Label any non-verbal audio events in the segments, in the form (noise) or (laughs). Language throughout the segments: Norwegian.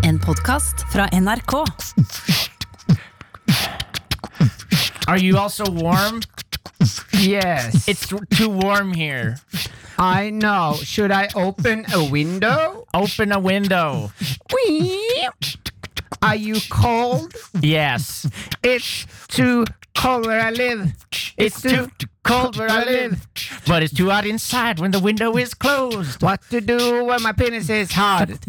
En podkast fra NRK. Are you also warm? Yes, It's too warm here. I know. Should I open a window? Open a window. Are you cold? Yes. It's too cold where I live. It's too cold where I live. But it's too hot inside when the window is closed. What to do when my penis is hard? (laughs)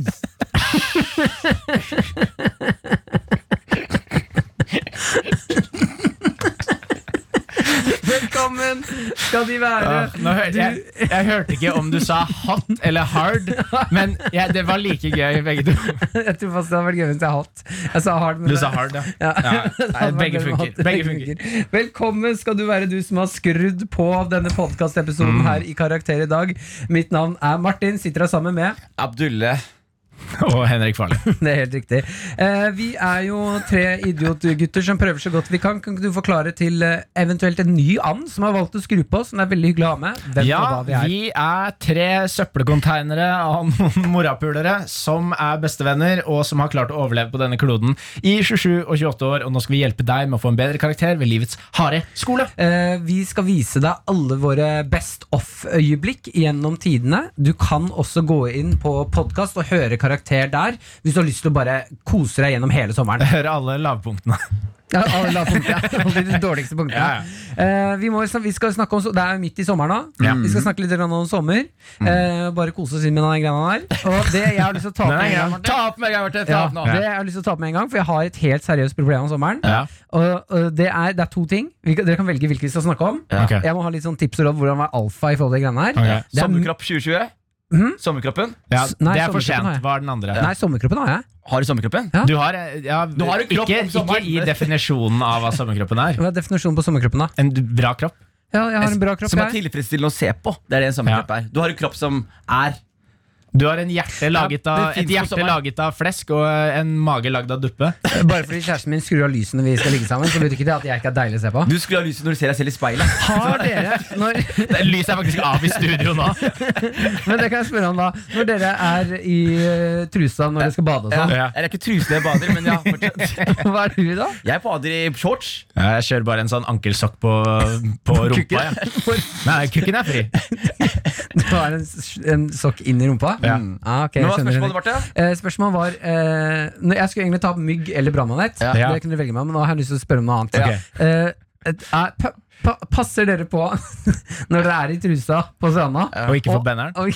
Velkommen skal de være. Ja, Nå hør, jeg, jeg hørte ikke om du sa hot eller hard, men ja, det var like gøy, begge to. Jeg tror fast det hadde vært gøy hvis jeg hot. Jeg sa hard, men Du sa hard, ja. Ja. Ja. (laughs) Nei, begge funker. Begge funker. Velkommen skal du være, du som har skrudd på denne podkastepisoden Mm. her i Karakter i dag. Mitt navn er Martin. Sitter her sammen med Abdulle. (laughs) Og Henrik Farley. (laughs) Det er helt riktig. Eh, vi er jo tre idiotgutter som prøver så godt vi kan. Kan ikke du forklare til eh, eventuelt en ny and som har valgt å skru på, som det er veldig hyggelig å ha med? Hvem Ja, hva vi er. vi er tre søppelkonteinere av noen morapulere som er bestevenner, og som har klart å overleve på denne kloden i 27 og 28 år. Og nå skal vi hjelpe deg med å få en bedre karakter ved livets harde skole. Eh, vi skal vise deg alle våre best off-øyeblikk gjennom tidene. Du kan også gå inn på podkast og høre karakter der, hvis du har lyst til å bare kose deg gjennom hele sommeren. (laughs) Hør alle lavpunktene. Ja, alle lavpunktene. Alle de dårligste punktene. Ja, Eh, vi, må, vi skal snakke om Det er jo midt i sommeren nå. Ja. Vi skal snakke litt om sommer. Uh, bare kose oss inn med den greia der. Og det jeg har lyst til å ta opp (laughs) med en gang Martin. Ta opp med Martin, ta ja, opp nå. det jeg har lyst til å ta opp med en gang For jeg har et helt seriøst problem om sommeren. Ja. Og, og det, er, det er to ting. Vi, dere kan velge hvilke vi skal snakke om. Okay. Jeg må ha litt sånn tips og råd hvordan være alfa i forhold til de greiene her. Okay. Er, Sommerkropp 2020. Mhm. Sommerkroppen. Ja, Nei, det er for sent. Hva er den andre? nei, sommerkroppen har jeg. Har du sommerkroppen? Ja. Du har, eh, ja, Du har en kropp ikke, om ikke i definisjonen av hva sommerkroppen er. Hva er definisjonen på sommerkroppen, da? En bra kropp. Ja, jeg har en bra kropp. Som er tilfredsstillende å se på. Det er det en sommerkropp er. Du har en kropp som er Du har en hjerte laget av, et hjerte laget av flesk og en mage lagd av duppe. (laughs) Bare fordi kjæresten min skrur av lyset når vi skal ligge sammen, så betyr ikke det at jeg ikke er deilig å se på. Du skrur av lyset når du ser deg selv i speilet. Har dere når, (laughs) Lyset er faktisk av i studio nå. (laughs) Men det kan jeg spørre om da Når dere er i eh, trusa når dere skal bade og sånn, Ja. Jeg er ikke trusende jeg bader, men ja, fortsatt. hva er du da? Jeg bader i shorts. Ja, Jeg kjører bare en sånn ankelsokk på, på rumpa. Ja. Nei, kukken er fri. Du har en, en sokk inn i rumpa? Ja. Ah, okay, Men hva er spørsmålet. Marte? Eh, spørsmålet var eh, når Jeg skulle egentlig ta opp mygg eller brannmanet. Ja. Ja. Det kunne du velge meg, men nå har jeg lyst til å spørre om noe annet. Ok. Eh, et- er, pa, pa, passer dere på (laughs) når dere er i trusa på stranda? Og ikke få benneren. og-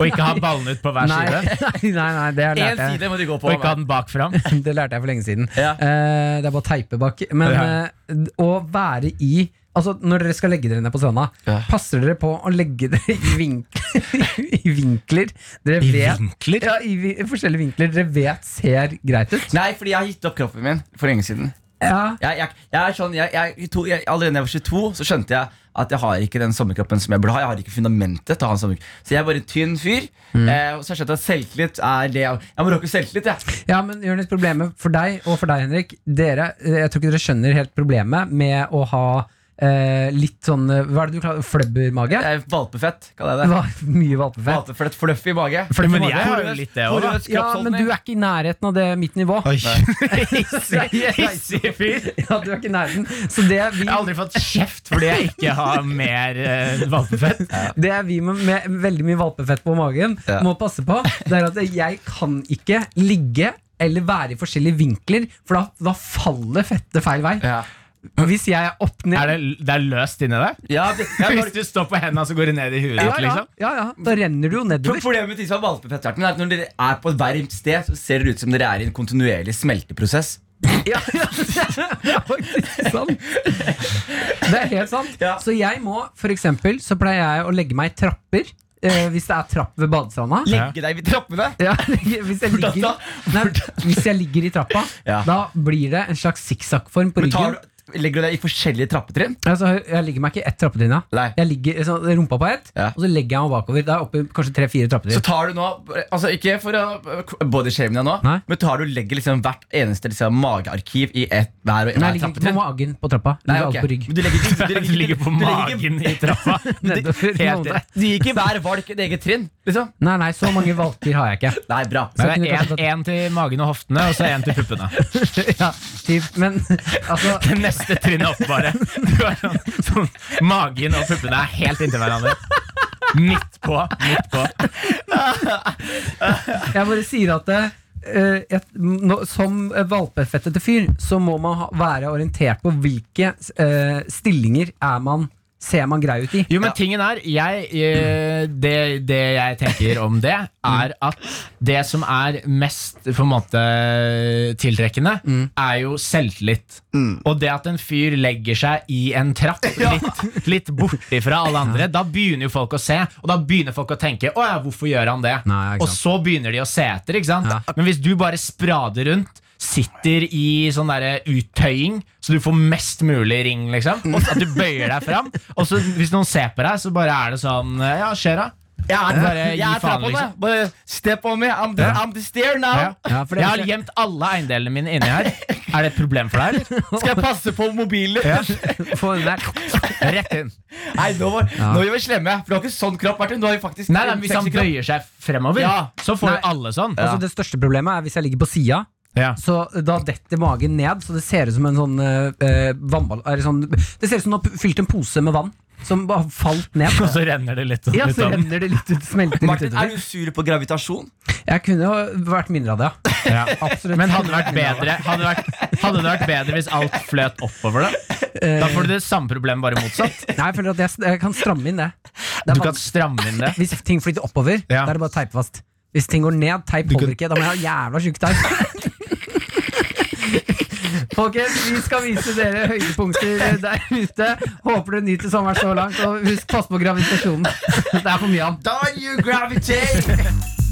Og ikke ha ballene ut på hver Nei, side. (laughs) nei, nei, det har jeg. jeg. side må du gå på. Og ikke ha den bak fram. (laughs) Det lærte jeg for lenge siden. Ja. Eh, det er bare å teipe bak. Men Ja. eh, å være i Altså Når dere skal legge dere ned på stranda, Ja. passer dere på å legge dere i, vink (laughs) i vinkler dere I vet, vinkler? Ja, i, vi- forskjellige vinkler dere vet ser greit ut. Nei, fordi jeg har gitt opp kroppen min for lenge siden. Ja, Jeg, jeg, jeg er sånn, jeg, to, jeg, allerede da jeg var 22, så skjønte jeg at jeg har ikke den sommerkroppen som jeg burde ha. Jeg har ikke fundamentet til å ha en sommerkropp. Så jeg er bare en tynn fyr. Eh, og så har jeg skjønt at selvtillit er det Jeg må råke selvtillit, jeg. ja men Jonis, problemet for deg og for deg, Henrik dere, Jeg tror ikke dere skjønner helt problemet med å ha eh, litt sånn eh, Hva er det du kaller fløbbermage? Er Valpefett, kaller Det jeg det. var (laughs) mye valpefett. Valpefett, fluffy mage. Fluffy Men mage. jeg har jo litt det òg, Ja, men du er ikke i nærheten av det mitt nivå. (laughs) (laughs) Hissig fyr. Ja, du er ikke i nærheten. Så det vi, Jeg har aldri fått kjeft fordi jeg ikke har mer uh, valpefett. det vi med, med veldig mye valpefett på magen Ja. må passe på, det er at jeg kan ikke ligge eller være i forskjellige vinkler, for da, da faller fettet feil vei. Ja. Hvis jeg er opp ned Er det, det er løst inni deg? Ja, det, ja, Hvis du står på hendene, så går det ned i huet ja, ditt, ja, liksom? ja, ja, da renner du jo nedover. Problemet med de som har valpefettarten er at når dere er på et varmt sted, så ser dere ut som dere er i en kontinuerlig smelteprosess. Ja, (laughs) ja, det er faktisk sant. Det er helt sant. Ja. Så jeg må, for eksempel, så pleier jeg å legge meg i trapper. Eh, hvis det er trapp ved badestranda. Legge deg ved trappene. Ja, (laughs) hvis, jeg ligger, nei, hvis jeg ligger i trappa, Ja. da blir det en slags sikksakkform på Men tar ryggen. du, legger du deg i forskjellige trappetrinn? Altså, jeg ligger meg ikke i ett trappetrinn. Jeg ligger så, rumpa på ett, Ja. og så legger jeg meg bakover. Det er oppe i kanskje tre-fire Så tar du nå Altså Ikke for å bodyshame deg nå, Nei. men tar du legger liksom hvert eneste liksom, magearkiv i ett hver, Nei, hver jeg ligger ikke på magen på trappa. Nei, okay. ok. på rygg. Du legger, du, (laughs) du, Du ligger på magen i trappa. (laughs) Nedover Helt rett. Du gir ikke hver valk et eget trinn, liksom? Nei, nei, så mange valker har jeg ikke. Nei, bra. Men det er én til magen og hoftene, og så én til puppene. (laughs) ja, typ, men altså neste trinn opp, bare. Du er sånn, sånn, magen og puppene er helt inntil hverandre. Midt på. Midt på. Jeg bare sier at eh, et, nå, som valpefettete fyr, så må man ha, være orientert på hvilke eh, stillinger er man ser man grei ut i. Jo, men tingen er jeg, eh, det, det jeg tenker om det, (laughs) er at det som er mest på en måte tiltrekkende, er jo selvtillit. Og det at en fyr legger seg i en trapp (laughs) litt, litt borti fra alle andre, da begynner jo folk å se, og da begynner folk å tenke 'Å ja, hvorfor gjør han det?' Nei, og så begynner de å se etter. ikke sant? Ja. Men hvis du bare sprader rundt Sitter i sånn der uttøying, så du får mest mulig ring. liksom Og At du bøyer deg fram. Og så hvis noen ser på deg, så bare er det sånn Ja, skjer da? Jeg er, Bare jeg er faen, liksom. Bare step on me. I'm the, I'm the stair now. Ja. Ja, for Jeg har gjemt alle eiendelene mine inni her. Er det et problem for deg, eller? Skal jeg passe på mobilen? Få den der. Rett inn. Nei, nå var, nå er vi slemme. For du har ikke sånn kropp, Martin. Du har jo faktisk Nei, nei, Hvis han bøyer seg fremover, Ja. så får Nei. alle sånn. Altså, det største problemet er hvis jeg ligger på sida. Ja. Så da detter magen ned, så det ser ut som en sånn uh, vannball eller sånn, Det ser ut som du har fylt en pose med vann som bare falt ned. (laughs) Og så renner det litt Ja, så renner det litt ut, smelter litt Martin, er du sur på gravitasjon? Jeg kunne jo vært mindre av det, ja. Ja. (laughs) Absolutt. Men hadde det vært bedre Hadde det vært, hadde det vært bedre hvis alt fløt oppover? Da Da får du det samme problemet, bare motsatt. (laughs) Nei, jeg føler at jeg, jeg kan stramme inn det. det Du kan stramme inn det. hvis ting flytter oppover, Ja. da er det bare å teipe fast. Hvis ting går ned, teip holder kan- ikke. Da må jeg ha jævla tjukk teip. Folkens, vi skal vise dere høydepunkter der ute. Håper dere nyter sommeren så langt. Og husk, pass på gravitasjonen. Det er for mye av den. You gravitate!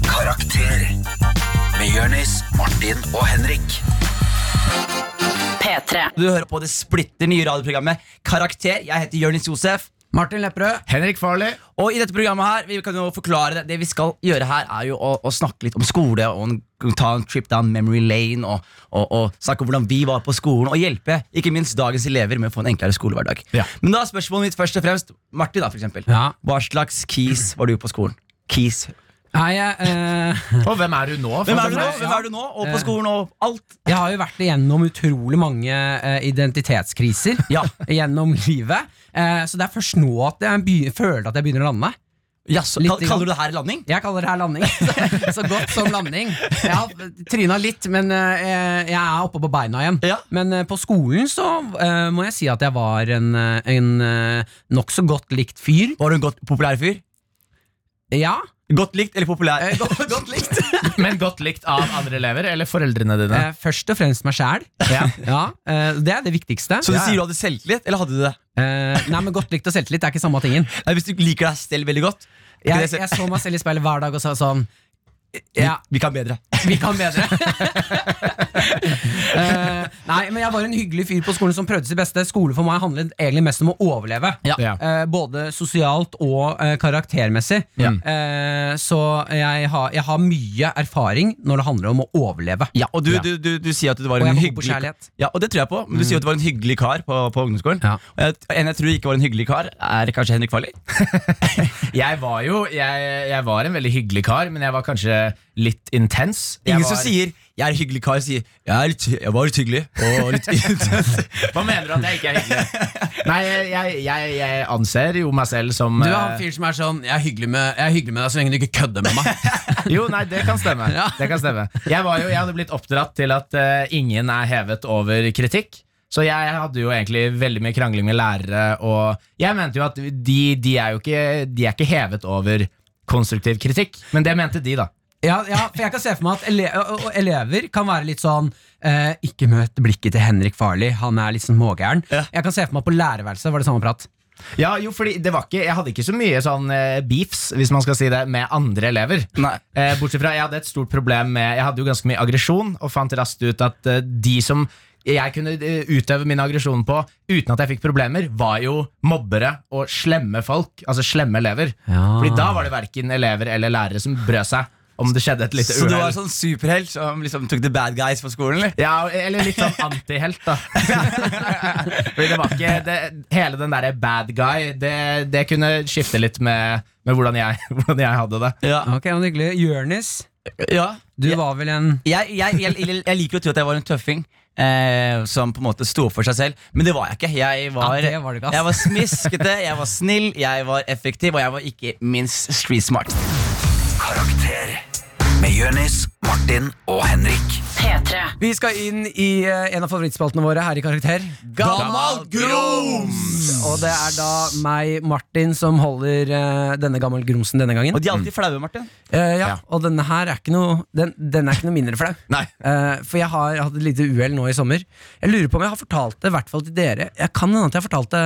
Karakter med Jørnis, Martin og Henrik. P3. Du hører på det splitter nye radioprogrammet Karakter. Jeg heter Jørnis Josef. Martin Lepperød. Henrik Farley. Og i dette programmet her, vi kan jo forklare det Det vi skal gjøre her, er jo å, å snakke litt om skole og en, ta en trip down memory lane. Og, og, og snakke om hvordan vi var på skolen, og hjelpe ikke minst dagens elever med å få en enklere skolehverdag. Ja. Men da er spørsmålet mitt først og fremst Martin, da, for eksempel. Ja. Hva slags keys var du på skolen? Keys. Nei, jeg, eh, Og hvem er du nå? Hvem er du nå? Hvem er du nå? Og på skolen og alt. jeg har jo vært igjennom utrolig mange eh, identitetskriser (laughs) Ja. gjennom livet. Eh, så det er først nå at jeg begynner, føler at jeg begynner å lande. Jaså, Litt kall, kaller du det her landing? Jeg kaller det her landing. (laughs) Så godt som landing. Jeg har tryna litt, men eh, jeg er oppe på beina igjen. Ja. Men eh, på skolen så eh, må jeg si at jeg var en, eh, en uh, nokså godt likt fyr. Var du en godt populær fyr? Ja, Godt likt eller populær? eh, godt, godt likt. (laughs) Men godt likt av andre elever eller foreldrene dine? Eh, først og fremst meg sjæl. Ja. Ja, eh, det er det viktigste. Så du Ja, sier du hadde selvtillit, eller hadde du det? Eh, nei, men Godt likt og selvtillit er ikke samme tingen. Nei, hvis du liker deg selv veldig godt. Jeg, jeg så meg selv i speilet hver dag og sa sånn Ja, Vi kan bedre. (laughs) vi kan bedre. uh, (laughs) nei, men jeg var en hyggelig fyr på skolen som prøvde sitt beste. Skole for meg handlet egentlig mest om å overleve. Ja. Eh, både sosialt og uh, karaktermessig. Ja. Eh, så jeg har, jeg har mye erfaring når det handler om å overleve. Ja, og du, Ja. du, du, du sier at du var Og en hyggelig. Ja, og det tror jeg på, men du sier at du var en hyggelig kar på, på ungdomsskolen. Ja. Og jeg, en jeg tror ikke var en hyggelig kar, er kanskje Henrik Farley. (laughs) Jeg var jo jeg, jeg var en veldig hyggelig kar, men jeg var kanskje litt intens. Jeg Ingen var, som sier 'jeg er en hyggelig kar', sier 'jeg, er litt, jeg var litt hyggelig'. Og litt (laughs) Hva mener du at jeg ikke er hyggelig? Nei, jeg, jeg, jeg anser jo meg selv som Du er han eh, fyren som er sånn Jeg er hyggelig med, er hyggelig med deg så lenge du ikke kødder med meg. (laughs) Jo, nei, det kan stemme. Ja. Det kan stemme. Jeg, var jo, jeg hadde blitt oppdratt til at uh, ingen er hevet over kritikk. Så jeg hadde jo egentlig veldig mye krangling med lærere, og jeg mente jo at de, de er jo ikke, de er ikke hevet over konstruktiv kritikk. Men det mente de, da. Ja, ja, for jeg kan se for meg at ele elever kan være litt sånn eh, Ikke møt blikket til Henrik Farley, han er litt sånn smågæren. Ja. Jeg kan se for meg at på lærerværelset var det samme prat. Ja, jo, fordi det var ikke, Jeg hadde ikke så mye sånn eh, beefs hvis man skal si det, med andre elever. Nei. Eh, bortsett fra Jeg hadde et stort problem med Jeg hadde jo ganske mye aggresjon, og fant raskt ut at eh, de som jeg kunne eh, utøve min aggresjon på uten at jeg fikk problemer, var jo mobbere og slemme folk. Altså slemme elever. Ja. Fordi da var det verken elever eller lærere som brød seg om det skjedde et lite Så du var uhell. sånn superhelt som liksom tok the bad guys på skolen? eller? Ja, eller litt sånn antihelt, da. (laughs) Fordi det var ikke det, Hele den derre bad guy, det, det kunne skifte litt med, med hvordan, jeg, (laughs) hvordan jeg hadde det. Ja. Ok, men hyggelig. Jørnis, ja. du Jeg- var vel en jeg, jeg, jeg, jeg, jeg liker å tro at jeg var en tøffing. Eh, som på en måte sto opp for seg selv. Men det var jeg ikke. Jeg var, Ja, var jeg var smiskete, jeg var snill, jeg var effektiv, og jeg var ikke minst street smart. Karakter med Jonis, Martin og Henrik. P3. Vi skal inn i eh, en av favorittspaltene våre her i Karakter. Gammal grums! Og det er da meg, Martin, som holder eh, denne gammel grumsen denne gangen. Og de er alltid flaue, Martin. Eh, ja, Ja. Og denne her er ikke noe Den, den er ikke noe mindre flau. Nei. Eh, for jeg har hatt et lite uhell nå i sommer. Jeg lurer på om jeg har fortalt det, i hvert fall til dere. Jeg kan hende at jeg har fortalt det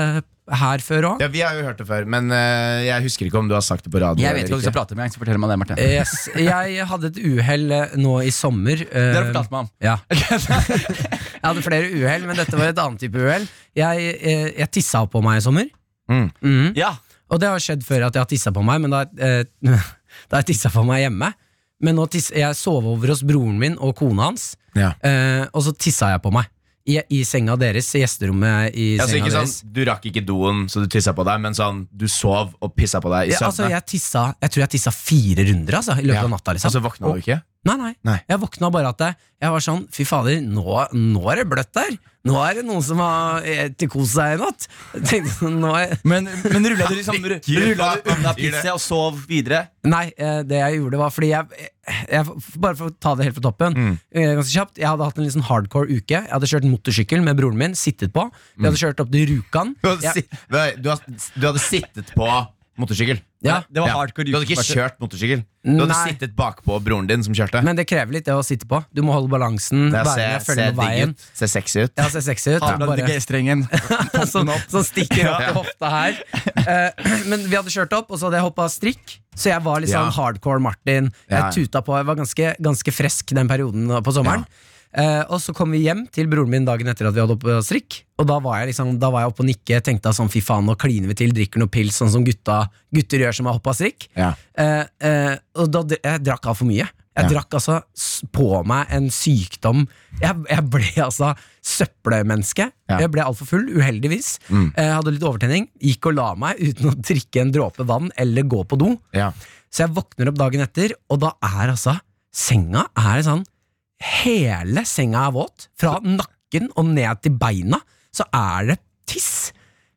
her før òg. Ja, Vi har jo hørt det før, men uh, jeg husker ikke om du har sagt det på radio. Jeg vet ikke hva du skal prate med, så fortell meg det, Martin. Yes. Jeg hadde et uhell eh, nå i sommer. Uh, Det har du fortalt meg om. Ja. (laughs) jeg hadde flere uhell, men dette var et annet type uhell. Jeg, eh, jeg tissa på meg i sommer. Mm. Mhm. Ja, Og det har skjedd før at jeg har tissa på meg, men da, eh, (laughs) da har jeg tissa på meg hjemme. Men nå tiss, jeg sov over hos broren min og kona hans, Ja. eh, og så tissa jeg på meg. I, I senga deres, i gjesterommet i ja, senga ikke deres. sånn, Du rakk ikke doen, så du tissa på deg, men sånn, du sov og pissa på deg i Ja, altså, jeg, tissa, jeg tror jeg tissa fire runder altså, i løpet Ja. av natta. Liksom. Og så våkna du ikke? Nei, nei, Nei. Jeg våkna bare at jeg var sånn Fy fader, nå, nå er det bløtt der. Nå er det noen som har eh, kost seg i natt. Tenkte, sånn, nå er, Men, men rulla du liksom (laughs) Rulla du unna pisset og sov videre? Nei, eh, det jeg gjorde var fordi jeg, jeg Bare for å ta det helt fra toppen. Mm. eh, Ganske kjapt Jeg hadde hatt en litt sånn hardcore uke. Jeg hadde kjørt motorsykkel med broren min. Sittet på. Vi hadde kjørt opp til Rjukan. Du hadde, Jeg- si- du, du hadde sittet på motorsykkel. Ja. Det var Ja. hardcore Du hadde ikke kjørt motorsykkel. Du hadde Nei. sittet bakpå broren din som kjørte. Men det krever litt det å sitte på. Du må holde balansen. det være med, ser følge med veien. ut. Se sexy ut. Ja, se sexy ut. Har du Bare- G-strengen? (laughs) som, som stikker opp til hofta her. Uh, men vi hadde kjørt opp, og så hadde jeg hoppa strikk. Så jeg var litt sånn Ja. hardcore Martin. Jeg Ja. tuta på, jeg var ganske, ganske fresk den perioden på sommeren. Eh, og så kom vi hjem til broren min dagen etter at vi hadde oppe strikk. Og da var jeg liksom Da var jeg oppe og nikke. Tenkte sånn fy faen, nå kliner vi til, drikker noe pils, sånn som gutta, gutter gjør som har hoppa strikk. Ja. Eh, eh, og da jeg drakk altfor mye. Jeg Ja. drakk altså på meg en sykdom. Jeg, jeg ble altså søppelmenneske. Ja. Jeg ble altfor full, uheldigvis. Mm. Jeg hadde litt overtenning. Gikk og la meg uten å drikke en dråpe vann eller gå på do. Ja. Så jeg våkner opp dagen etter, og da er altså senga er sånn Hele senga er våt. Fra nakken og ned til beina så er det tiss.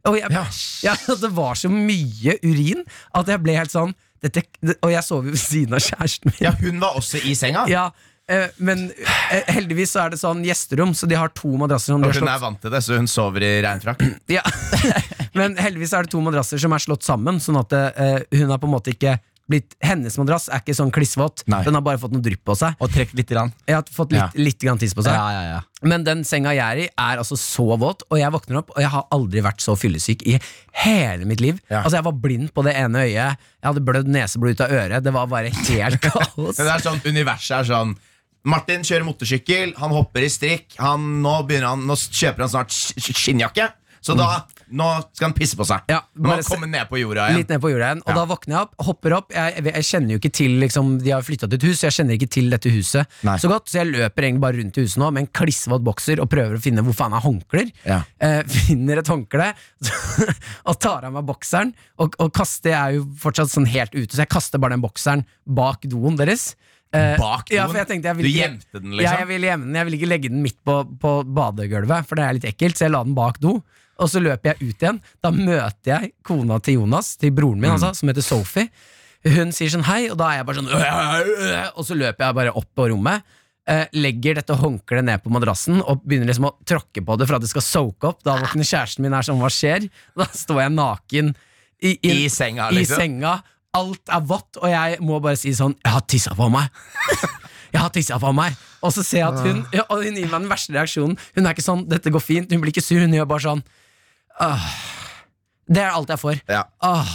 Og jeg, Ja. (laughs) ja, det var så mye urin at jeg ble helt sånn dette, Og jeg sov jo ved siden av kjæresten min. ja, hun var også i senga. Ja, eh, men eh, heldigvis så er det sånn gjesterom, så de har to madrasser som de Og har hun er vant til det, så hun sover i regnfrakk. ja. (laughs) Men heldigvis er det to madrasser som er slått sammen, sånn at eh, hun er på en måte ikke blitt Hennes madrass er ikke sånn klissvåt. Nei. Den har bare fått noe drypp på seg. Og trekk litt. Grann. Jeg har fått litt, litt grann tiss på seg. Ja, ja, ja. Men den senga jeg er i, er altså så våt, og jeg våkner opp, og jeg har aldri vært så fyllesyk i hele mitt liv. Ja. Altså Jeg var blind på det ene øyet, jeg hadde blødd neseblod ut av øret. Det var bare helt (laughs) kaos. Det er sånn, Universet er sånn Martin kjører motorsykkel, han hopper i strikk. Han, nå, han, nå kjøper han snart sk- sk- skinnjakke. Så da nå skal han pisse på seg. Ja, nå må han komme ned på jorda igjen. Litt ned på jorda igjen. Og Ja. da våkner jeg opp, hopper opp. Jeg, jeg, kjenner jo ikke til liksom, De har flytta til et hus, så jeg kjenner ikke til dette huset Nei. så godt. Så jeg løper egentlig bare rundt i huset nå med en klissvåt bokser og prøver å finne hvor faen er håndklær. Ja. Eh, (laughs) finner et håndkle (laughs) og tar av meg bokseren. Og, og kaster Jeg er jo fortsatt sånn helt ute, så jeg kaster bare den bokseren bak doen deres. Eh, Bak Ja, doen? for jeg tenkte jeg Du ikke- gjemte den, Ja, liksom? jeg ville gjemme den. Jeg ville ikke legge den midt på, på badegulvet, for det er litt ekkelt, så jeg la den bak do. Og så løper jeg ut igjen. Da møter jeg kona til Jonas, til broren min, altså, som heter Sophie. Hun sier sånn hei, og da er jeg bare sånn «Øh, øh, øh», Og så løper jeg bare opp på rommet. eh, legger dette håndkleet ned på madrassen og begynner liksom å tråkke på det for at det skal soake opp. Da våkner kjæresten min er sånn, hva skjer? Da står jeg naken i, I senga, i liksom? senga. Alt er vått, og jeg må bare si sånn Jeg har tissa på meg. (laughs) Jeg har tissa på meg. Og så ser jeg at hun ja, Og hun gir meg den verste reaksjonen. Hun er ikke sånn 'dette går fint', hun blir ikke sur, hun gjør bare sånn «Åh». Det er alt jeg får. Ja. Åh.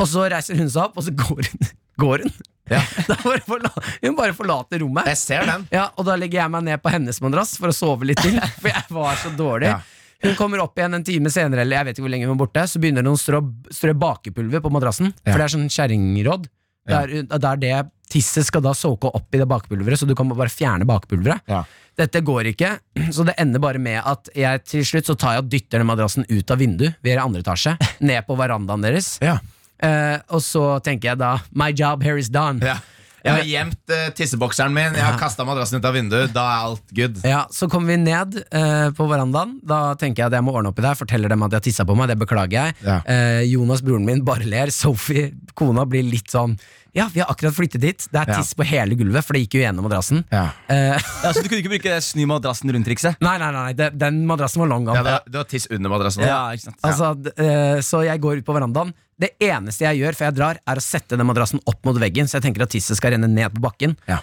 Og så reiser hun seg opp, og så går hun. Går hun (laughs) Da bare forla hun bare forlater rommet. Jeg ser den. Ja, Og da legger jeg meg ned på hennes madrass for å sove litt til, (laughs) for jeg var så dårlig. Ja. Hun kommer opp igjen en time senere, eller jeg vet ikke hvor lenge hun var borte, så begynner hun å strø, strø bakepulver på madrassen, Ja. for det er sånn kjerringråd. Det, der det tisset skal da såke opp i det bakpulveret, så du kan bare fjerne bakpulveret. Ja. Dette går ikke, (clears throat) så det ender bare med at jeg til slutt så tar jeg og dytter den madrassen ut av vinduet, vi er i andre etasje, (laughs) ned på verandaen deres. Ja. Eh, og så tenker jeg da My job here is done. Ja. Jeg har gjemt eh, tissebokseren min, jeg har kasta madrassen ut av vinduet. Da er alt good. Ja, Så kommer vi ned eh, på verandaen. Da tenker jeg at jeg må ordne opp i det. Forteller dem at jeg tissa på meg. Det beklager jeg. Ja. Eh, Jonas, broren min, bare ler. Sophie, kona, blir litt sånn Ja, vi har akkurat flyttet dit. Det er Ja. tiss på hele gulvet, for det gikk jo gjennom madrassen. Ja. Eh, Ja, så du kunne ikke bruke det sny madrassen rundt-trikset? nei, nei, nei, det, den madrassen var long gone. Ja, det, var, det var tiss under madrassen. Ja, ikke sant Altså, d- eh, så jeg går ut på verandaen. Det eneste jeg gjør før jeg drar, er å sette den madrassen opp mot veggen, så jeg tenker at tisset skal renne ned på bakken. Ja.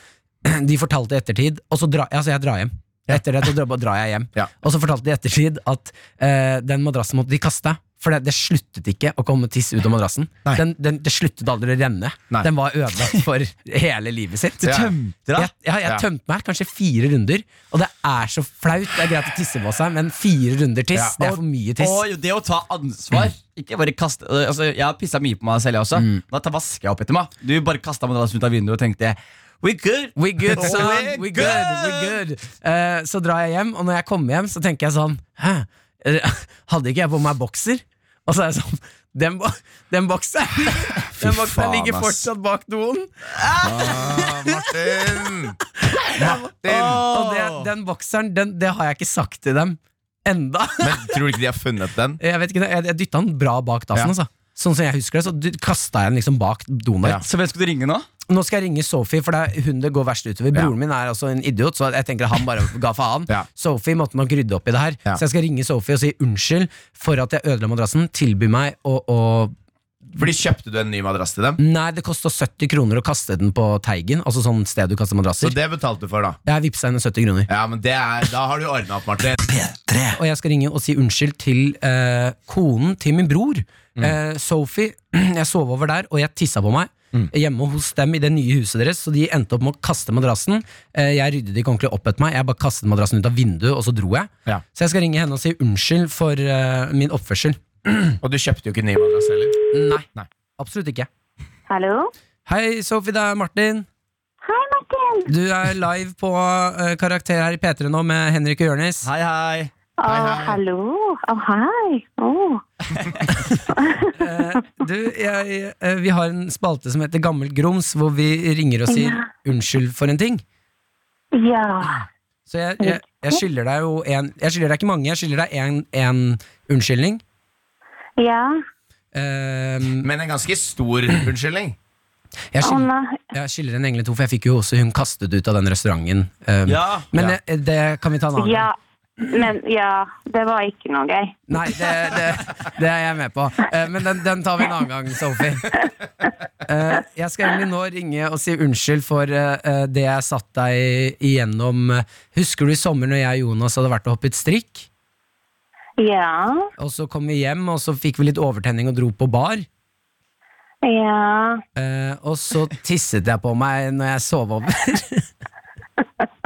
(clears throat) De fortalte i ettertid, og så drar altså jeg drar hjem. Etter det så drar, drar jeg hjem. Ja. Og så fortalte de i ettertid at eh, den madrassen måtte de kaste. For det, det sluttet ikke å komme tiss ut av madrassen. Den, den, det sluttet aldri å renne. Nei. Den var ødelagt for (laughs) hele livet sitt. Du Tømte deg? Jeg, ja, jeg Ja. tømte meg kanskje fire runder, og det er så flaut. Det er greit å tisse på seg, men fire runder tiss, Ja. det er for mye tiss. Og og det å ta ansvar. Ikke bare kaste altså, Jeg har pissa mye på meg selv, jeg også. Da tar vasker jeg opp etter meg. Du bare kasta madrassen ut av vinduet og tenkte We good. We good, (laughs) son. We We good. We good. Uh, så drar jeg hjem, og når jeg kommer hjem, så tenker jeg sånn Hæ? (laughs) Hadde ikke jeg på meg bokser? Og så er jeg sånn Den, den bokseren (laughs) Den bokseren ligger fortsatt bak doen. Ah, Martin! Martin! Og det, den bokseren, den, det har jeg ikke sagt til dem enda. (laughs) Men tror du ikke de har funnet den? Jeg vet ikke, jeg, jeg dytta den bra bak dassen. Ja. Altså. Sånn som jeg husker det, så kasta jeg den liksom bak doen. Ja. Så hvem skal du ringe nå? Nå skal jeg ringe Sophie, for det er hun det går verst utover. Broren min er altså en idiot, så jeg tenker at han bare ga faen. (laughs) Sophie måtte nok rydde opp i det her, så jeg skal ringe Sophie og si unnskyld for at jeg ødela madrassen. Tilby meg å, å Fordi Kjøpte du en ny madrass til dem? Nei, det kosta 70 kroner å kaste den på Teigen, altså sånn sted du kaster Så det betalte du for, da? Jeg vippsa henne 70 kroner. Ja, men det er, Da har du ordna opp, Martin. P3. Og jeg skal ringe og si unnskyld til eh, konen til min bror. Eh, Sophie, (clears throat) jeg sov over der, og jeg tissa på meg. Hjemme hos dem i det nye huset deres, så de endte opp med å kaste madrassen. Eh, jeg ryddet ikke ordentlig opp etter meg, jeg bare kastet madrassen ut av vinduet, og så dro jeg. Ja. Så jeg skal ringe henne og si unnskyld for uh, min oppførsel. (clears throat) Og du kjøpte jo ikke ny madrass heller. Nei, Nei. absolutt ikke. Hallo? Hei, Sophie, det er Martin. Hei, Martin. Du er live på uh, Karakter her i P3 nå med Henrik og Jonis. Hei, hei. Å, hei. hallo. Å, hei. Eh, du, jeg, eh, vi har en spalte som heter Gammelt grums, hvor vi ringer og sier Ja. unnskyld for en ting. Ja. Så jeg, jeg, jeg skylder deg jo en Jeg skylder deg ikke mange, jeg skylder deg en, en unnskyldning. Ja. Ehm, Men en ganske stor unnskyldning. jeg, skylder, jeg skylder en engel to, for jeg fikk jo også hun kastet ut av den restauranten. Um, Ja. Men Ja. Det, det kan vi ta en annen Ja. Men ja, det var ikke noe gøy. Nei, det, det, det er jeg med på. Eh, men den, den tar vi en annen gang, Sophie. Eh, jeg skal egentlig nå ringe og si unnskyld for eh, det jeg satt deg igjennom. Husker du i sommer når jeg og Jonas hadde vært og hoppet strikk? Ja. Og så kom vi hjem, og så fikk vi litt overtenning og dro på bar. Ja. Og så tisset jeg på meg når jeg sov over. (laughs)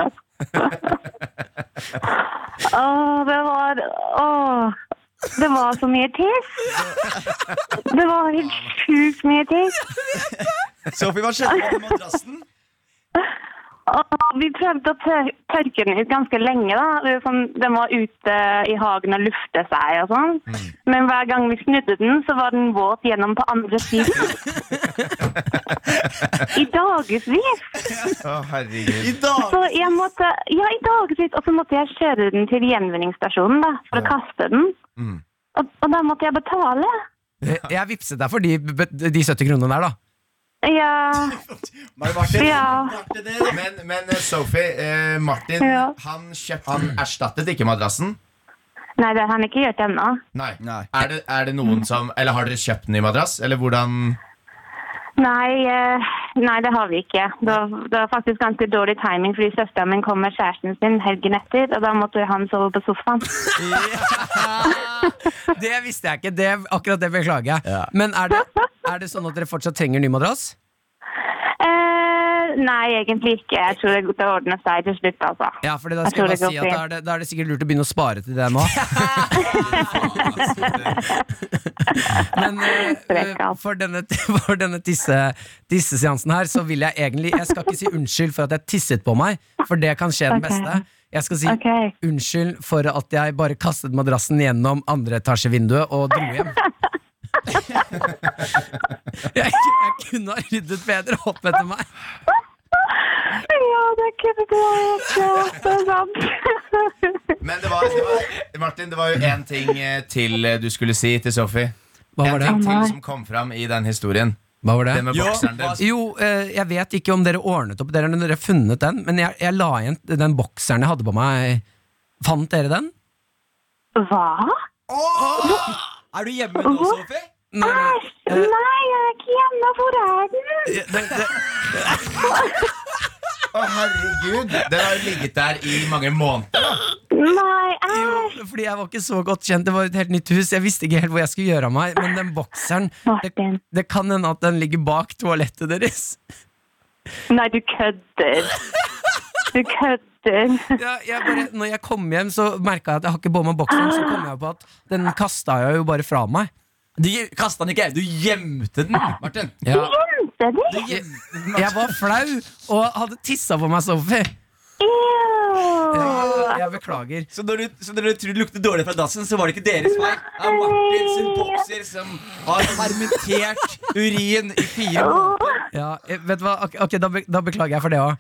Å, det var Åh. Det var så mye tiss. Det var helt sjukt mye tiss. Sophie, hva skjedde med madrassen? Vi prøvde å tørke den ut ganske lenge. da. Sånn, den var ute i hagen og lufte seg og sånn. Men hver gang vi snudde den, så var den våt gjennom på andre siden. (laughs) I dagevis. Å, herregud. I dag! Så jeg måtte, ja, i dagevis. Og så måtte jeg kjøre den til gjenvinningsstasjonen da, for å kaste den. Mm. Og, og da måtte jeg betale. Jeg vippset deg for de, de 70 kronene der, da. Ja, (laughs) Martin, ja. Men, men eh, Sophie, eh, Martin Ja. han, kjøpt, han erstattet ikke madrassen? Nei, det har han ikke gjort ennå. Nei. Nei. Er, det, er det noen som Eller har dere kjøpt ny madrass? Eller hvordan Nei, eh, nei, det har vi ikke. Det var, det var faktisk ganske dårlig timing, fordi søsteren min kom med kjæresten sin helgen etter, og da måtte han sove på sofaen. (laughs) Det visste jeg ikke. Det, akkurat det beklager jeg. Ja. Men er det, er det sånn at dere fortsatt trenger ny madrass? Eh, nei, egentlig ikke. Jeg tror det, det ordner seg til slutt, altså. Ja, for da skal jeg bare si at da er, det, da er det sikkert lurt å begynne å spare til det nå. (laughs) Men eh, eh, for denne, (laughs) for denne tisse, tisseseansen her, så vil jeg egentlig Jeg skal ikke si unnskyld for at jeg tisset på meg, for det kan skje den beste. Jeg skal si Ok. unnskyld for at jeg bare kastet madrassen gjennom andre etasjevinduet og dro hjem. (laughs) (laughs) jeg, jeg kunne ha ryddet bedre opp etter meg. Ja, det kunne du ha gjort. Det er sant. Men det var, det var, Martin, det var jo én ting eh, til eh, du skulle si til Sophie. Hva En var det? ting til som kom fram i den historien. Hva var det? Det med Jo. Jo, eh, jeg vet ikke om dere ordnet opp Dere har dere funnet den, men jeg, jeg la igjen den bokseren jeg hadde på meg. Fant dere den? Hva? Er du hjemme nå, Sofie? Æsj! Nei, jeg er ikke hjemme. Hvor er den? det, det, Å, herregud! Den har jo ligget der i mange måneder. da Nei, æsj! jo, fordi jeg var ikke så godt kjent. Det var et helt nytt hus. Jeg visste ikke helt hvor jeg skulle gjøre av meg. Men den bokseren det, Martin. det kan hende at den ligger bak toalettet deres. Nei, du kødder. Du kødder. Ja, jeg bare, når jeg kom hjem, så merka jeg at jeg har ikke på meg bokseren. Så kom jeg på at den kasta jeg jo bare fra meg. Du kasta den ikke, du gjemte den, Martin. Ja. Du gjemte den, Jeg var flau og hadde tissa på meg, Sophie. Ja, jeg beklager. Så når, du, så når du tror det lukter dårlig fra dassen, så var det ikke deres feil. Det er Martin sin bokser som har fermentert urin i fire måneder. Ja, eh, vet du hva? Ok, ok, da, be, da beklager jeg for det òg.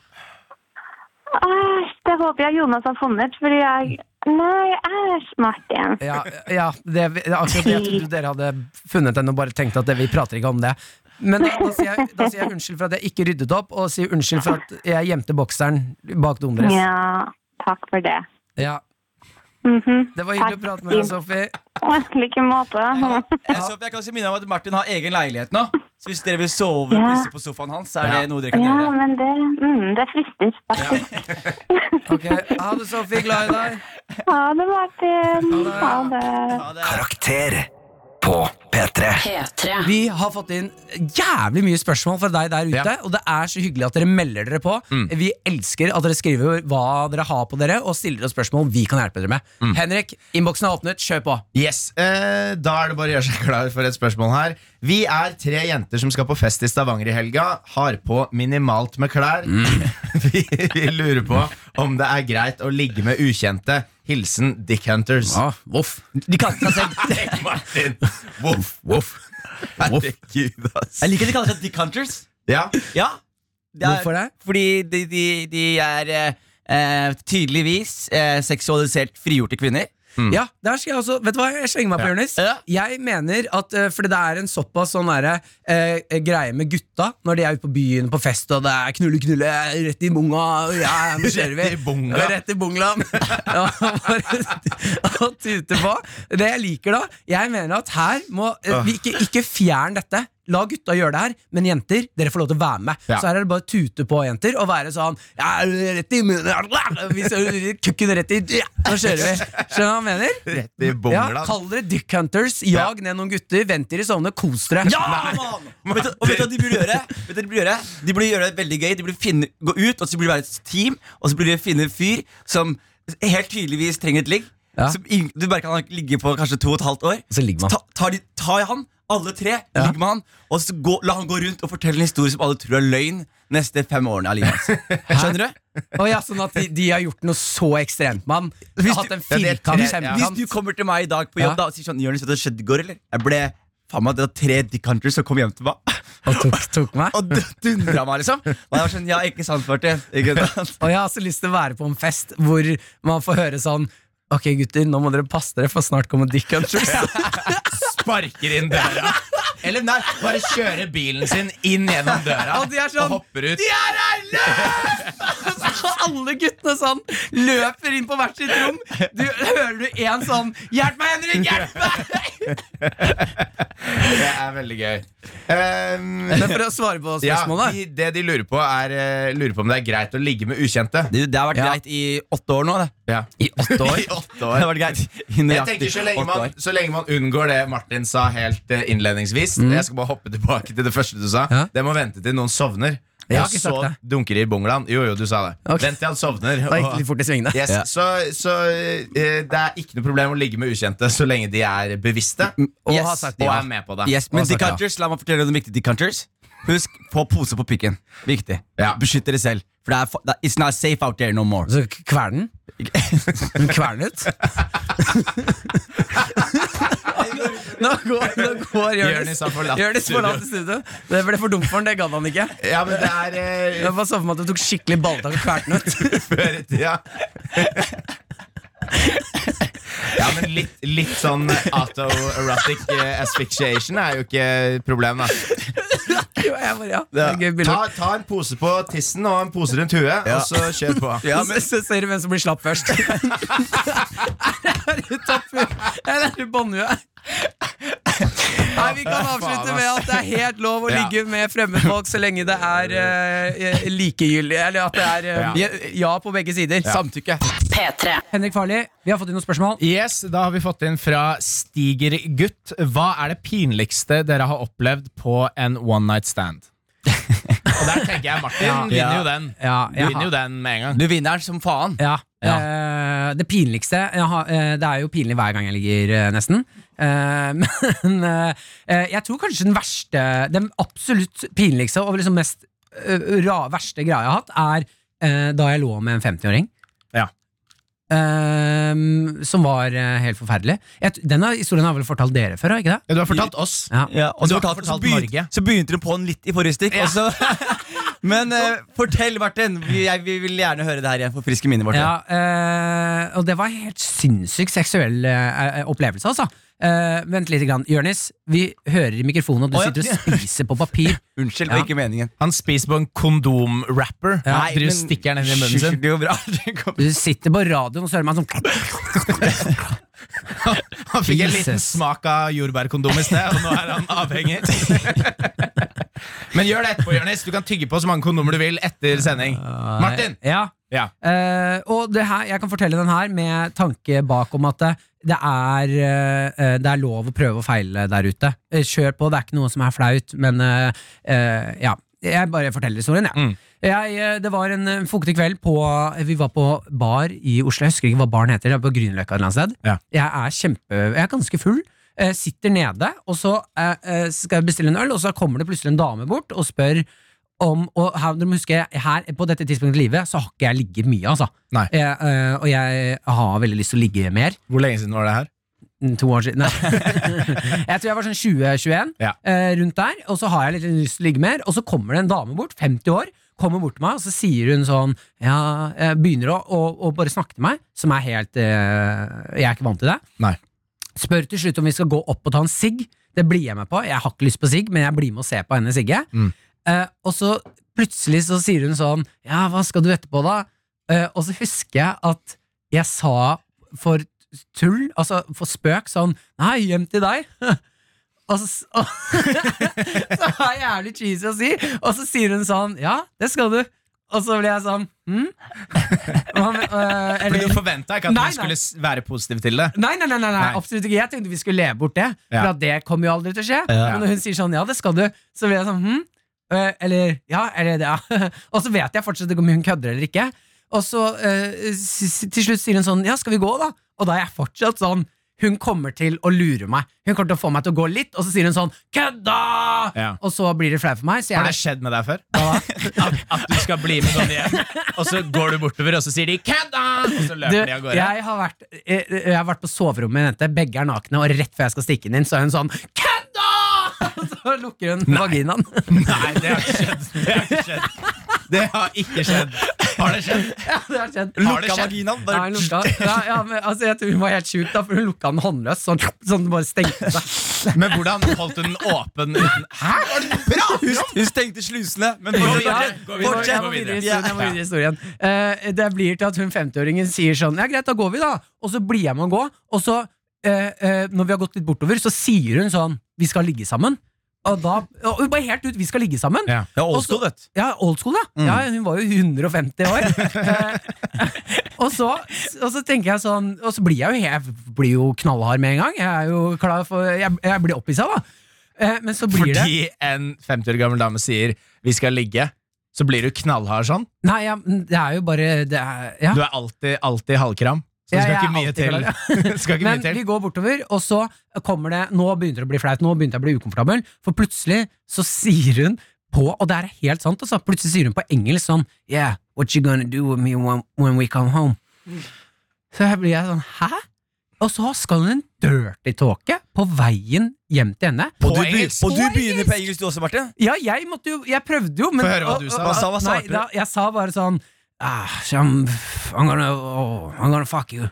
Det håper jeg Jonas har funnet, fordi jeg Nei, æsj, Martin. Ja, ja det, akkurat det jeg trodde dere hadde funnet den og bare tenkt at det, vi prater ikke om det. Men da, da, sier jeg, da sier jeg (laughs) unnskyld for at jeg ikke ryddet opp, og sier unnskyld for at jeg gjemte bokseren bak doen. Ja, takk for det. Ja, Mhm. det var hyggelig å prate med deg, Sofie. (laughs) Like måte. Eh, (laughs) Så jeg kan si minne om at Martin har egen leilighet nå. Så hvis dere vil sove Ja. pisse på sofaen hans, så er det noe dere kan Ja, gjøre. men det, mm, det frister faktisk. Ok, Ha det, Sofie. Glad i deg. Ha det, Martin. Ha det. Ha det. Karakter på P3. P3. Vi har fått inn jævlig mye spørsmål fra deg der ute, Ja. og det er så hyggelig at dere melder dere på. Vi elsker at dere skriver hva dere har på dere, og stiller oss spørsmål vi kan hjelpe dere med. Henrik, innboksen er åpnet. Kjør på. Yes, eh, Da er det bare å gjøre seg klar for et spørsmål her. Vi er tre jenter som skal på fest i Stavanger i helga. Har på minimalt med klær. (laughs) vi, vi lurer på om det er greit å ligge med ukjente. Hilsen (laughs) Dick Hunters. voff. De kaller seg selv Martin! Voff, voff. Herregud, ass. Jeg liker at de kaller seg Dick Hunters. Ja, Ja. Det er- Hvorfor det? Fordi de, de, de er eh, eh, tydeligvis eh, seksualisert frigjorte kvinner. Ja, der skal jeg også Vet du hva, jeg slenger meg på, Jonis. Ja. Jeg mener at uh, Fordi det er en såpass sånn derre uh, greie med gutta når de er ute på byen på fest, og det er knulle, knulle, rett i bunga, ja, nå (laughs) kjører vi. Rett i bunga. Ja, å (laughs) tute på. Det jeg liker, da Jeg mener at her må uh, vi ikke, ikke fjern dette. La gutta gjøre det her, men jenter, dere får lov til å være med. Ja. Så her er det bare å tute på, jenter, og være sånn ja, Rett i munnen Kukken rett i ja, Nå kjører vi. Skjønner du hva jeg mener? rett i Ja. Kall dere Dick Hunters. Jag ned noen gutter. Vent til de sovner. Kos dere. Ja, man! Vet, du, og vet du hva de burde gjøre? Vet du De burde gjøre De burde gjøre det veldig gøy. De burde finne, gå ut, og så burde de være et team, og så burde de finne en fyr som helt tydeligvis trenger et ligg. Ja. Som du bare kan ligge på kanskje to og et halvt år. Så ligger man. Ta, tar, de, tar han, alle tre, ligger med han, og så gå, la han gå rundt og fortelle en historie som alle tror er løgn neste fem årene av livet hans. (laughs) Skjønner du? Oh, ja, sånn at de, de har gjort noe så ekstremt, mann. Hvis Hatt du- en Ja, det firkant, tre- ja. Hvis du kommer til meg i dag på jobb Ja. da, og sier sånn Jonis, hva skjedde i går, eller? Jeg ble faen meg, Det var tre Dick Hunters som kom hjem til meg. (laughs) Og tok, tok meg. Og dundra meg, liksom. Og jeg var sånn, ja, ikke sant, Martin. Ikke (laughs) sant? Og jeg har så lyst til å være på en fest hvor man får høre sånn Ok, gutter, nå må dere passe dere, for snart kommer Dick Hunters. (laughs) Sparker inn døra. Eller nei, bare kjører bilen sin inn gjennom døra Og de er sånn, og hopper ut. De er her! Løp! (laughs) Så alle guttene sånn løper inn på hvert sitt rom. Du Hører du en sånn 'Hjelp meg, Henrik! Hjelp meg!' (laughs) Det er veldig gøy. Um, Men for å svare på ja, spørsmålet de, det de lurer på, er eh, Lurer på om det er greit å ligge med ukjente. Det, det har vært Ja. greit i åtte år nå. Det, Ja. I åtte år. (laughs) I åtte det har vært greit i Jeg tenker så lenge, man, så lenge man unngår det Martin sa helt eh, Mm. Jeg skal bare hoppe tilbake til det første du sa Ja. Det må vente til noen sovner Jeg har ikke sagt det. så dunker i bungalowen. Jo, jo, du sa det. Okay. Vent til han sovner. Da gikk og- litt fort i svingene. Yes, Så, så uh, det er ikke noe problem å ligge med ukjente så lenge de er bevisste Og Yes. har sagt og ja. er med på det. Yes, men så- decanters, la meg fortelle deg noe viktig. Decanters Husk, få pose på pikken. Viktig. Ja. Beskytt dere selv. For det er, det er, it's not safe out there no more. Så kvernen? (laughs) Kvern kvernet? (laughs) nå går, nå går Jonis forlater studio. Det ble for dumt for han, det gadd han ikke. Ja, men det er eh, Jeg bare så for meg at du tok skikkelig balltak og kvalte den ut. (laughs) før i tida. Ja, men litt, litt sånn autoerotic eh, asphyxiation er jo ikke problem, da. Jo, jeg bare, ja, det er gøy bilde. Ta, ta en pose på tissen og en pose rundt huet, og så kjør på. Ja, så, så ser du hvem som blir slapp først. (laughs) (laughs) er det topphue? Eller er det båndhue? Nei, Vi kan avslutte med at det er helt lov å ligge med fremmedfolk så lenge det er uh, likegyldig. Eller at det er uh, ja. på begge sider. Samtykke. P3. Henrik Farli, vi har fått inn noen spørsmål. Yes, Da har vi fått inn fra Stigergutt. Hva er det pinligste dere har opplevd på en one night stand? (laughs) Og der tenker jeg Martin Ja. vinner jo den. Ja, Du vinner har- jo den med en gang. Du vinner den som faen. Ja. Ja. Uh, det pinligste jeg har, uh, Det er jo pinlig hver gang jeg ligger, uh, nesten. Eh, (laughs) men eh, jeg tror kanskje den verste Den absolutt pinligste og liksom mest eh, ra, verste greia jeg har hatt, er eh, da jeg lå med en 50-åring. Ja. Um, som var helt forferdelig. Jeg, denne historien har jeg vel fortalt dere før? har Ikke det? Du har fortalt oss. Ja. Ja, og Og du så, fortalt, fortalt, så, begynte, Norge. så begynte du på den litt i forrige stikk. og så- (laughs) Men eh, fortell, Martin. Vi, jeg, vi vil gjerne høre det her igjen. Forfriske minnet vårt. Ja, eh, og det var en helt sinnssyk seksuell eh, opplevelse, altså. Eh, vent litt, grann. Jonis, vi hører i mikrofonen og du Å, ja. sitter og spiser på papir. (laughs) Unnskyld, det var ikke meningen. Han spiser på en kondomwrapper. Ja, Nei, Driver og men- stikker den inn i munnen sin. (laughs) Det går bra. (laughs) Det går. Du sitter på radioen og så hører man sånn Han fikk en liten Jesus. smak av jordbærkondom i sted, og nå er han avhengig. Men gjør det etterpå, Jonis. Du kan tygge på så mange kondomer du vil etter sending. Martin! Ja. Ja. Uh, og det her, jeg kan fortelle den her med tanke bak om at det, er, uh, det er lov å prøve og feile der ute. Eh, kjør på, det er ikke noe som er flaut, men uh, eh, ja. Jeg bare forteller historien, jeg. Mm. jeg. eh, Det var en eh, fuktig kveld på Vi var på bar i Oslo. Jeg husker ikke hva baren heter. Er på Grünerløkka et eller annet sted. Ja. Jeg er kjempe Jeg er ganske full. Eh, sitter nede, og så eh, eh, skal jeg bestille en øl, og så kommer det plutselig en dame bort og spør om Og her, dere må huske, her, på dette tidspunktet i livet så har ikke jeg ligget mye, altså. Jeg, eh, og jeg har veldig lyst til å ligge mer. Hvor lenge siden var det her? Mm, To år siden. (laughs) Jeg tror jeg var sånn 20-21, Ja. eh, rundt der. Og så har jeg litt lyst til å ligge mer, og så kommer det en dame bort, 50 år, kommer bort til meg, og så sier hun sånn Ja, begynner å, å, å bare snakke til meg, som er helt eh, Jeg er ikke vant til det. Nei. Spør til slutt om vi skal gå opp og ta en sigg. Det blir jeg med på. Jeg har ikke lyst på sigg, men jeg blir med og ser på henne sigge. Mm. Uh, og så plutselig så sier hun sånn Ja, hva skal du etterpå, da? Uh, og så husker jeg at jeg sa for tull, altså for spøk, sånn Nei, hjem til deg. (laughs) Og så, og, (laughs) så er jeg jævlig cheesy å si, og så sier hun sånn Ja, det skal du. Og så blir jeg sånn hm? Øh, For Du forventa ikke at Nei, han skulle nei. være positiv til det? Nei, nei, nei, nei, absolutt ikke. Jeg tenkte vi skulle leve bort det. For at det kommer jo aldri til å skje. Ja. Men når hun sier sånn, ja, det skal du, så blir jeg sånn, hm? Eh, eller, ja, eller det, ja. (laughs) Og så vet jeg fortsatt ikke om hun kødder eller ikke. Og så s- til slutt sier hun sånn, ja, skal vi gå da? Og da er jeg fortsatt sånn, hun kommer til å lure meg. Hun kommer til å få meg til å gå litt, og så sier hun sånn, kødda! Ja. Og så blir det flaut for meg. Så Har det skjedd med deg før? (laughs) At, at du skal bli med sånn igjen, og så går du bortover, og så sier de 'kødda!' Og så Du, løper de av gårde. jeg, har vært, jeg, jeg har vært på soverommet med en jente, begge er nakne, og rett før jeg skal stikke den inn, så er hun sånn Kødda! Og (laughs) så lukker hun vaginaen. Nei, det har ikke skjedd. Det har ikke skjedd. Det har ikke skjedd. Har det skjedd? (laughs) Ja, det har skjedd. Lukka vaginaen. Hun lukka. Ja, ja, men, altså, jeg tror hun var helt sjuk, da, for hun lukka den håndløs. Sånn, sånn bare stengte seg. (laughs) Men hvordan holdt hun den åpen uten Hæ? Det du hun, hun stengte slusene. Men fortsett. videre, jeg må videre i historien. Eh, det blir til at hun 50-åringen sier sånn Ja, greit, da går vi, da. Og så blir jeg med å gå. Og så, uh, uh, når vi har gått litt bortover, så sier hun sånn Vi skal ligge sammen. Og da og hun bare helt ut Vi skal ligge sammen. Ja. Ja, old school, vet. Ja, old school, da. Ja, hun var jo 150 år. (laughs) Eh, og, så, og så tenker jeg sånn Og så blir jeg jo, jeg blir jo knallhard med en gang. Jeg er jo klar for Jeg, jeg blir opphissa, da. Eh, men så blir det Fordi en 50 år gammel dame sier 'vi skal ligge'. så blir du knallhard sånn. Nei, ja, det er jo bare det er, ja. Du er alltid, alltid halvkram. Så (laughs) (laughs) det skal ikke mye til. klar, ikke Men mye til. vi går bortover, og så kommer det Nå begynner det å bli flaut, nå begynte jeg å bli ukomfortabel, for plutselig så sier hun på, og det er helt sant, altså, plutselig sier hun på engelsk sånn Yeah, what you gonna do with me when, when we come home? Så jeg blir jeg sånn, hæ? Og så skal hun en dirty tåke på veien hjem til henne. Og du, engelsk? og du begynner på engelsk du også, Martin? Ja, jeg jo Jeg prøvde jo, men Få høre hva du sa. Hva sa- hva Nei, du? da, jeg sa bare sånn ah, I'm, I'm gonna oh, I'm gonna fuck you.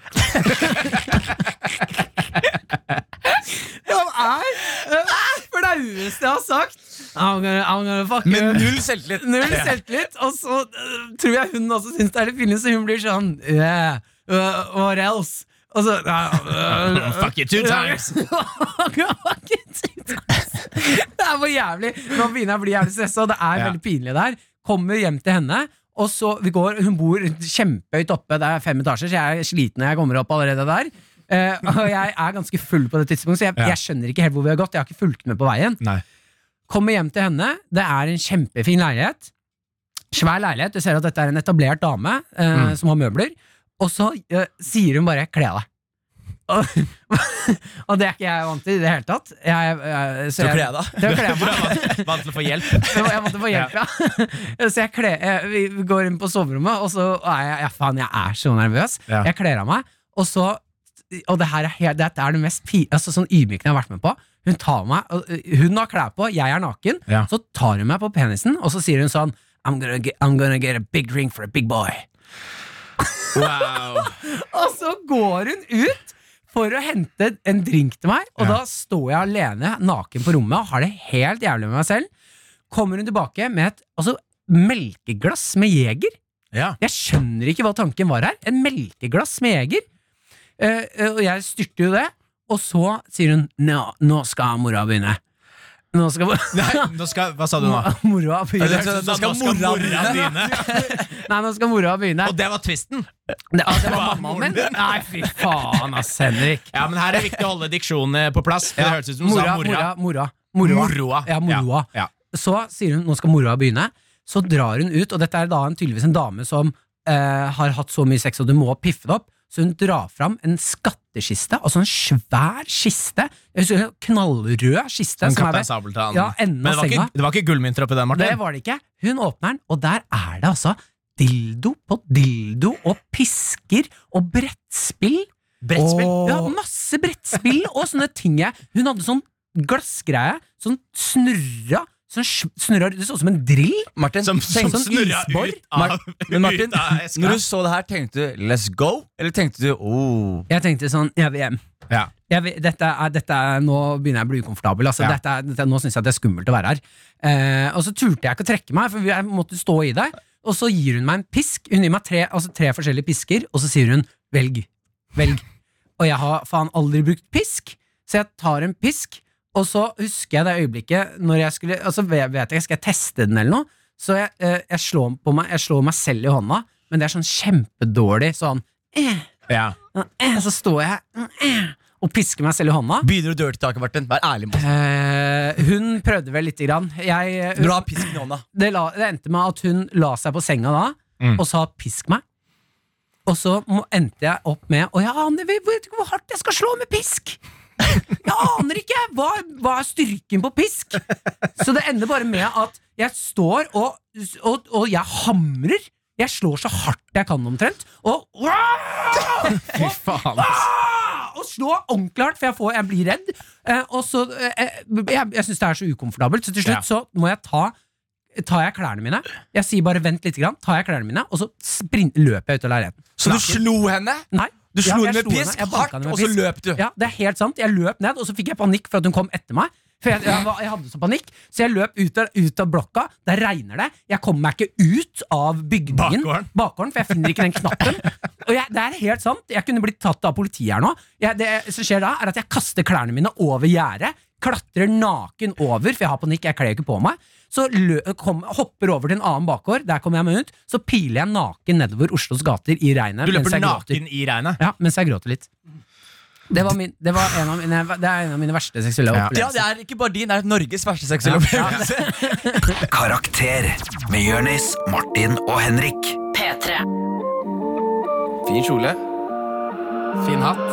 Han er det flaueste jeg har sagt. I'm gonna, I'm gonna fuck you. Med null selvtillit. Null selvtillit. Og så uh, tror jeg hun også syns det er litt pinlig, så hun blir sånn yeah, uh, What else? Og så (laughs) uh, uh, Fuck you two times. (laughs) Fuck you two times. Det er for jævlig. Nå begynner jeg å bli jævlig stressa, og det er Ja. veldig pinlig der. Kommer hjem til henne. Og så vi går, Hun bor kjempehøyt oppe, det er fem etasjer, så jeg er sliten når jeg kommer opp allerede der. Eh, og jeg er ganske full på det tidspunktet, så jeg, jeg skjønner ikke helt hvor vi har gått. Jeg har ikke fulgt med på veien. Nei. Kommer hjem til henne. Det er en kjempefin leilighet. Svær leilighet. Du ser at dette er en etablert dame eh, Mm. som har møbler. Og så eh, sier hun bare 'kle deg'. Og, (laughs) og det er ikke jeg vant til i det hele tatt. Jeg, jeg, så jeg- kle deg. Til å kle meg. Vant til å få hjelp. (laughs) Jeg måtte få hjelp, ja. (laughs) Så jeg kler, vi går inn på soverommet, og så er jeg ja, Faen, jeg er så nervøs. Ja. Jeg kler av meg, og så Og det her er, helt, dette er det mest altså, sånn ydmykende jeg har vært med på. Hun tar meg uh, Hun har klær på, jeg er naken. Ja. Så tar hun meg på penisen, og så sier hun sånn I'm gonna, get, I'm gonna get a big ring for a big boy. Wow. Og så går hun ut for å hente en drink til meg, og Ja. da står jeg alene naken på rommet og har det helt jævlig med meg selv. Kommer hun tilbake med et altså, melkeglass med Jeger. Ja. Jeg skjønner ikke hva tanken var her. En melkeglass med Jeger. Uh, uh, og jeg styrter jo det, og så sier hun nå, nå skal mora begynne. Nå skal (laughs) Nei, nå skal, hva sa du nå? mora begynne. Ja, Nå skal mora begynne. (laughs) Nei, nå skal mora begynne. Og det var twisten. Det, ah, det var (laughs) mammaen min? Nei, fy faen, ass, Henrik. Ja, men her er det viktig å holde diksjonen på plass. Det hørtes ut som du sa mora. mora, mora. Moroa. Moroa. Ja, moroa. Ja, ja. Så sier hun nå skal moroa begynne. Så drar hun ut, og dette er da en, tydeligvis en dame som eh, har hatt så mye sex, og du må piffe det opp. Så hun drar fram en skattkiste, altså en svær kiste. En Knallrød kiste. En som Kaptein Sabeltann. Ja, Men det var, ikke, det var ikke gullmynter oppi den, Det Martin. var det ikke. Hun åpner den, og der er det altså dildo på dildo og pisker og brettspill. Brettspill? Og, ja, masse brettspill og sånne ting. Hun hadde sånn glassgreie, sånn snurra sj- snurra, Det så ut som en drill. Martin, Som, som, som sånn snurra ut av, Mar- (laughs) Men Martin, ut av når du så det her, tenkte du 'let's go'? Eller tenkte du 'oh'? Jeg tenkte sånn, jeg vil hjem. Ja. Jeg vil, dette er, dette er, nå begynner jeg å bli ukomfortabel. Altså, Ja. dette er, dette, nå syns jeg det er skummelt å være her. Eh, og så turte jeg ikke å trekke meg, for jeg måtte stå i det. Og så gir hun meg en pisk. Hun gir meg tre, altså tre forskjellige pisker, og så sier hun 'velg'. Velg. Og jeg har faen aldri brukt pisk, så jeg tar en pisk, og så husker jeg det øyeblikket når jeg skulle Altså vet jeg, skal jeg teste den eller noe? Så jeg, eh, jeg, slår på meg, jeg slår meg selv i hånda, men det er sånn kjempedårlig sånn eh, Ja. eh, Så står jeg eh, og pisker meg selv i hånda. Begynner du dirty talk, Martin? Vær ærlig. Eh, hun prøvde vel lite grann. Jeg, du har pisken i hånda. det, la, det endte med at hun la seg på senga da Mm. og sa 'pisk meg'. Og så endte jeg opp med 'Å ja, jeg vet ikke hvor hardt jeg skal slå med pisk! Jeg aner ikke! Hva, hva er styrken på pisk? Så det ender bare med at jeg står og, og, og jeg hamrer. Jeg slår så hardt jeg kan, omtrent. Og, (laughs) Fy faen. Og slå ordentlig hardt, for jeg, får, jeg blir redd. Eh, og så, eh, jeg jeg syns det er så ukomfortabelt, så til slutt Ja. så må jeg ta Tar jeg klærne mine Jeg sier bare vent litt, grann, tar jeg klærne mine og så sprint, løper jeg ut av leiligheten. Så du slo henne? Nei. Du slo henne med pisk hardt, med og så pisk. løp du. Ja, det er helt sant. Jeg løp ned, og så fikk jeg panikk for at hun kom etter meg. For jeg, jeg, jeg hadde så panikk Så jeg løp ut av, ut av blokka. Der regner det. Jeg kommer meg ikke ut av bygningen. Bakgården. For jeg finner ikke den knappen. Og jeg, det er helt sant. Jeg kunne blitt tatt av politiet her nå. Det som skjer da, er at jeg kaster klærne mine over gjerdet. Klatrer naken over, for jeg har panikk. Jeg kler ikke på meg. Så lø, kom, hopper over til en annen bakgård. Der kommer jeg meg ut. Så piler jeg naken nedover Oslos gater i regnet. Du løper gråter. naken i regnet. Ja, mens jeg gråter litt. Det, var min, det, var en av mine, det er en av mine verste seksuelle opplevelser. Ja, det er ikke bare din, det er Norges verste seksuelle opplevelse. (laughs) Karakter med Jørnis, Martin og Henrik. P3. Fin kjole. Fin hatt.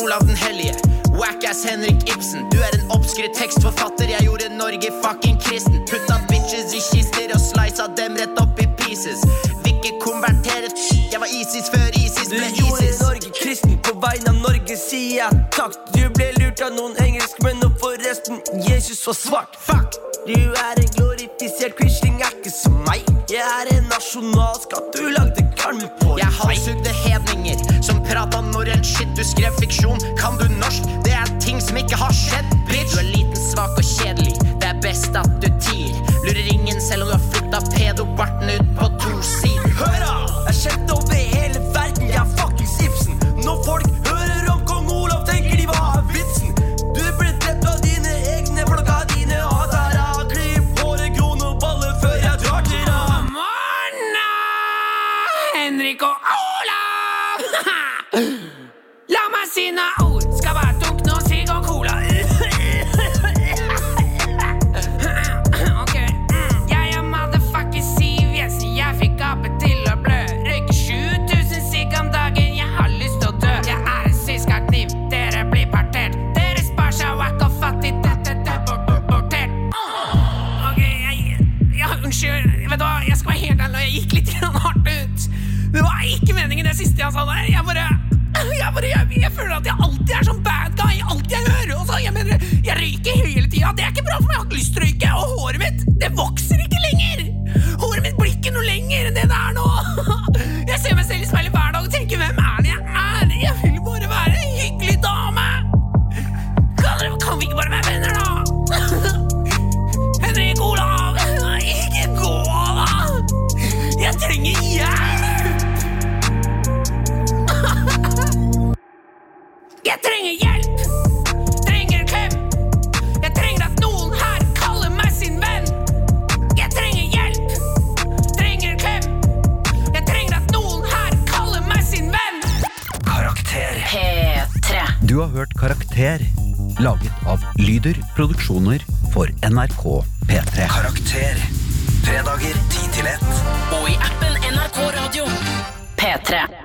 Olav den hellige. Wackass Henrik Ibsen. Du er en oppskrytt tekstforfatter. Jeg gjorde Norge fucking kristen. Putta bitches i kister og slicea dem rett opp i pieces. Vil ikke konvertere Jeg var ISIS før ISIS ble ISIS. Du gjorde. Norge kristen på vegne av Norge, sier jeg takk. Du ble lurt av noen engelskmenn, og forresten, Jesus var svart. Fuck! Du er en glorifisert quisling, er ikke som meg. Jeg er en nasjonalskatt, du lagde karmen på Jeg halshugde som prata norrønt shit. Du skrev fiksjon. Kan du norsk? Det er ting som ikke har skjedd, bitch. Du er liten, svak og kjedelig. Det er best at du tier. Lurer ingen selv om du har flytta pedobarten ut på La meg si noen ord. Skal være dunk nå, sigg og cola. Ok, mm, Jeg er motherfucker Siv yes, Jeg fikk apet til å blø. Røyker 7000 sigg om dagen. Jeg har lyst til å dø. Jeg er en syskakniv. Dere blir partert. Dere spar seg wack og fattig. Dette deportert. Ok, jeg, ja, unnskyld. Vet du hva, jeg skal være helt ærlig, jeg gikk litt hardt ut. Det var ikke meningen det siste jeg sa der. Jeg bare, (laughs) jeg, bare jeg, jeg føler at jeg alltid er sånn bad guy. Alt jeg hører. Og jeg mener, jeg røyker hele tida. Det er ikke bra for meg. Jeg har ikke lyst til å røyke. Og håret mitt, det vokser ikke lenger. Håret mitt blir ikke noe lenger enn det det er nå. (laughs) trenger hjelp! Trenger klem! Jeg trenger at noen her kaller meg sin venn! Jeg trenger hjelp! Trenger klem! Jeg trenger at noen her kaller meg sin venn! Karakter. P3. Du har hørt Karakter, laget av Lyder Produksjoner for NRK P3. Karakter. Fredager 10 til 1. Og i appen NRK Radio. P3.